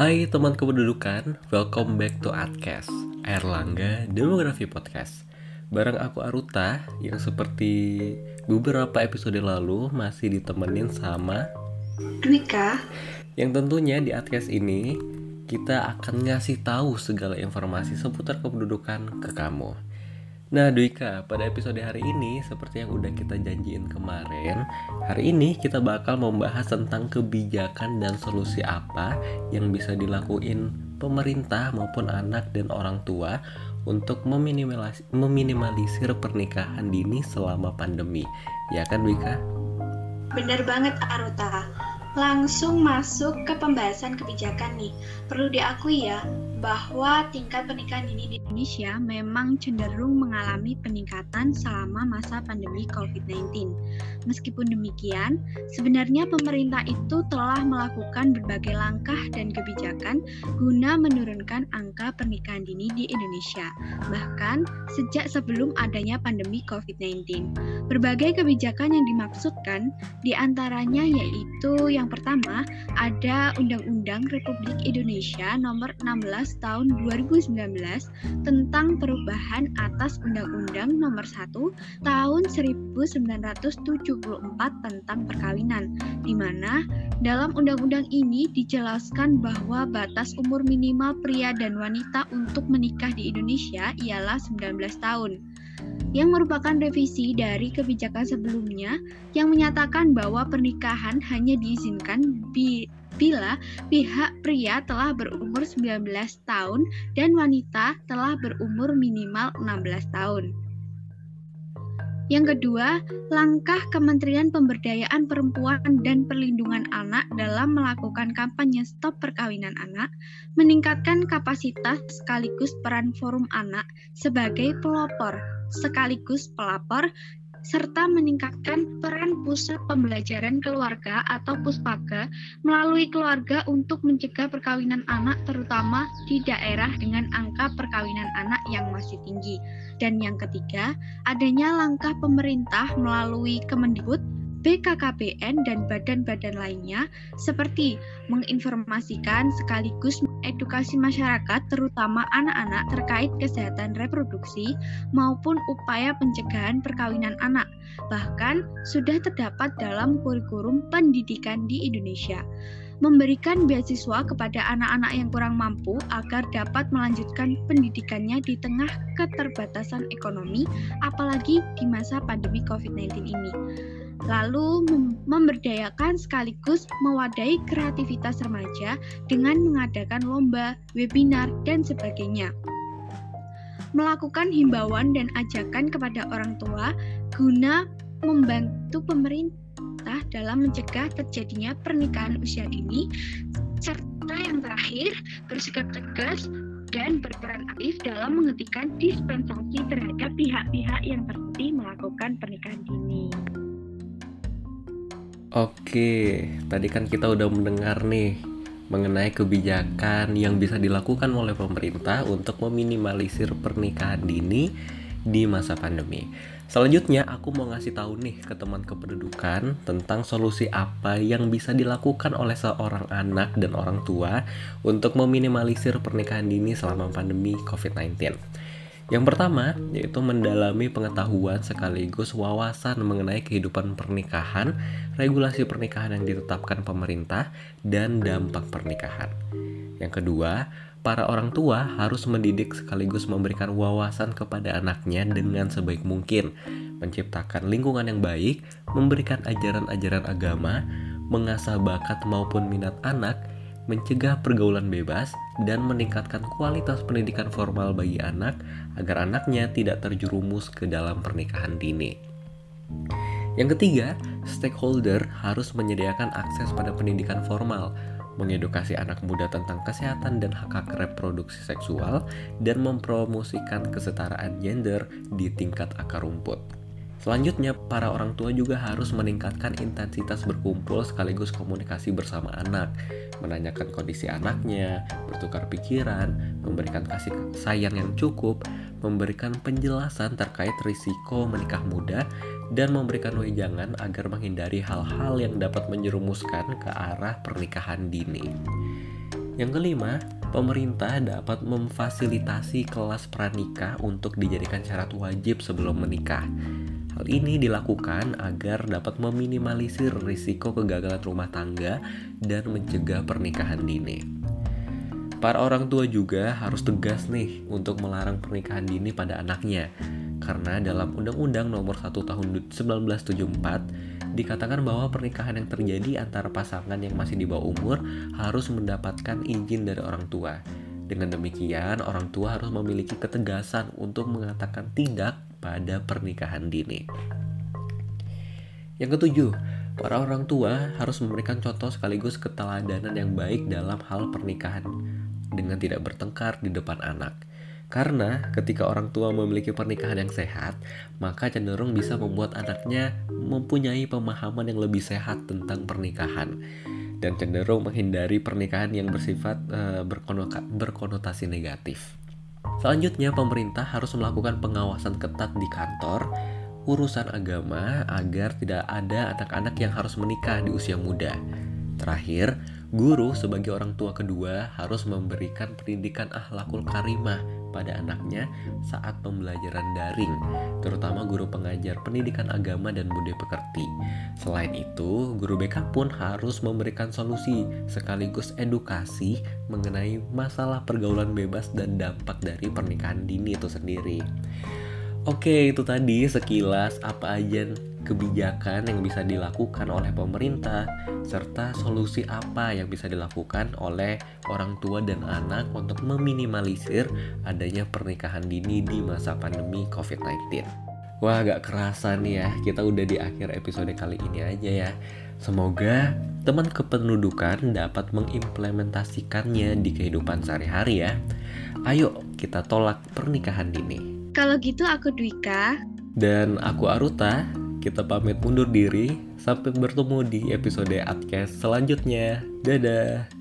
Hai teman kependudukan, welcome back to Adcast, Erlangga Demografi Podcast. Bareng aku Aruta yang seperti beberapa episode lalu masih ditemenin sama Dwika. Yang tentunya di Adcast ini kita akan ngasih tahu segala informasi seputar kependudukan ke kamu. Nah Dwika, pada episode hari ini seperti yang udah kita janjiin kemarin Hari ini kita bakal membahas tentang kebijakan dan solusi apa yang bisa dilakuin pemerintah maupun anak dan orang tua Untuk meminimalisir, pernikahan dini selama pandemi. Ya kan Dwika? Bener banget Aruta. Langsung masuk ke pembahasan kebijakan nih. Perlu diakui ya, bahwa tingkat pernikahan dini di Indonesia memang cenderung mengalami peningkatan selama masa pandemi COVID-19. Meskipun demikian, sebenarnya pemerintah itu telah melakukan berbagai langkah dan kebijakan guna menurunkan angka pernikahan dini di Indonesia, bahkan sejak sebelum adanya pandemi COVID-19. Berbagai kebijakan yang dimaksudkan di antaranya yaitu yang pertama ada Undang-Undang Republik Indonesia Nomor 16 tahun 2019 tentang perubahan atas Undang-Undang Nomor 1 tahun 1974 tentang perkawinan, di mana dalam undang-undang ini dijelaskan bahwa batas umur minimal pria dan wanita untuk menikah di Indonesia ialah 19 tahun yang merupakan revisi dari kebijakan sebelumnya yang menyatakan bahwa pernikahan hanya diizinkan bila pihak pria telah berumur 19 tahun dan wanita telah berumur minimal 16 tahun. Yang kedua, langkah Kementerian Pemberdayaan Perempuan dan Perlindungan Anak dalam melakukan kampanye stop perkawinan anak, meningkatkan kapasitas sekaligus peran forum anak sebagai pelopor sekaligus pelapor serta meningkatkan peran pusat pembelajaran keluarga atau puspaka melalui keluarga untuk mencegah perkawinan anak terutama di daerah dengan angka perkawinan anak yang masih tinggi. Dan yang ketiga, adanya langkah pemerintah melalui Kemendikbud BKKBN dan badan-badan lainnya seperti menginformasikan sekaligus edukasi masyarakat terutama anak-anak terkait kesehatan reproduksi maupun upaya pencegahan perkawinan anak bahkan sudah terdapat dalam kurikulum pendidikan di Indonesia. Memberikan beasiswa kepada anak-anak yang kurang mampu agar dapat melanjutkan pendidikannya di tengah keterbatasan ekonomi apalagi di masa pandemi COVID-19 ini lalu memberdayakan sekaligus mewadai kreativitas remaja dengan mengadakan lomba, webinar, dan sebagainya. Melakukan himbauan dan ajakan kepada orang tua guna membantu pemerintah dalam mencegah terjadinya pernikahan usia dini, serta yang terakhir bersikap tegas dan berperan aktif dalam menghentikan dispensasi terhadap pihak-pihak yang terbukti melakukan pernikahan dini. Oke, tadi kan kita udah mendengar nih mengenai kebijakan yang bisa dilakukan oleh pemerintah untuk meminimalisir pernikahan dini di masa pandemi. Selanjutnya aku mau ngasih tahu nih ke teman kependudukan tentang solusi apa yang bisa dilakukan oleh seorang anak dan orang tua untuk meminimalisir pernikahan dini selama pandemi COVID-19. Yang pertama, yaitu mendalami pengetahuan sekaligus wawasan mengenai kehidupan pernikahan, regulasi pernikahan yang ditetapkan pemerintah, dan dampak pernikahan. Yang kedua, para orang tua harus mendidik sekaligus memberikan wawasan kepada anaknya dengan sebaik mungkin, menciptakan lingkungan yang baik, memberikan ajaran-ajaran agama, mengasah bakat maupun minat anak, mencegah pergaulan bebas, dan meningkatkan kualitas pendidikan formal bagi anak agar anaknya tidak terjerumus ke dalam pernikahan dini. Yang ketiga, stakeholder harus menyediakan akses pada pendidikan formal, mengedukasi anak muda tentang kesehatan dan hak-hak reproduksi seksual, dan mempromosikan kesetaraan gender di tingkat akar rumput. Selanjutnya, para orang tua juga harus meningkatkan intensitas berkumpul sekaligus komunikasi bersama anak, menanyakan kondisi anaknya, bertukar pikiran, memberikan kasih sayang yang cukup, memberikan penjelasan terkait risiko menikah muda, dan memberikan wejangan agar menghindari hal-hal yang dapat menjerumuskan ke arah pernikahan dini. Yang kelima, pemerintah dapat memfasilitasi kelas pranikah untuk dijadikan syarat wajib sebelum menikah. Hal ini dilakukan agar dapat meminimalisir risiko kegagalan rumah tangga dan mencegah pernikahan dini. Para orang tua juga harus tegas nih untuk melarang pernikahan dini pada anaknya, karena dalam Undang-Undang Nomor 1 Tahun 1974 dikatakan bahwa pernikahan yang terjadi antara pasangan yang masih di bawah umur harus mendapatkan izin dari orang tua. Dengan demikian, orang tua harus memiliki ketegasan untuk mengatakan tidak pada pernikahan dini. Yang ketujuh, para orang tua harus memberikan contoh sekaligus keteladanan yang baik dalam hal pernikahan dengan tidak bertengkar di depan anak. Karena ketika orang tua memiliki pernikahan yang sehat, maka cenderung bisa membuat anaknya mempunyai pemahaman yang lebih sehat tentang pernikahan dan cenderung menghindari pernikahan yang bersifat uh, berkonotasi negatif. Selanjutnya, pemerintah harus melakukan pengawasan ketat di kantor, urusan agama agar tidak ada anak-anak yang harus menikah di usia muda. Terakhir, guru sebagai orang tua kedua harus memberikan pendidikan akhlakul karimah pada anaknya saat pembelajaran daring, terutama guru pengajar pendidikan agama dan budaya pekerti. Selain itu, guru BK pun harus memberikan solusi sekaligus edukasi mengenai masalah pergaulan bebas dan dampak dari pernikahan dini itu sendiri. Oke, itu tadi sekilas apa aja kebijakan yang bisa dilakukan oleh pemerintah serta solusi apa yang bisa dilakukan oleh orang tua dan anak untuk meminimalisir adanya pernikahan dini di masa pandemi COVID-19. Wah, gak kerasa nih ya, kita udah di akhir episode kali ini aja ya. Semoga teman kependudukan dapat mengimplementasikannya di kehidupan sehari-hari ya. Ayo kita tolak pernikahan dini. Kalau gitu aku Dwika dan aku Aruta. Kita pamit undur diri. Sampai bertemu di episode Adcast selanjutnya. Dadah.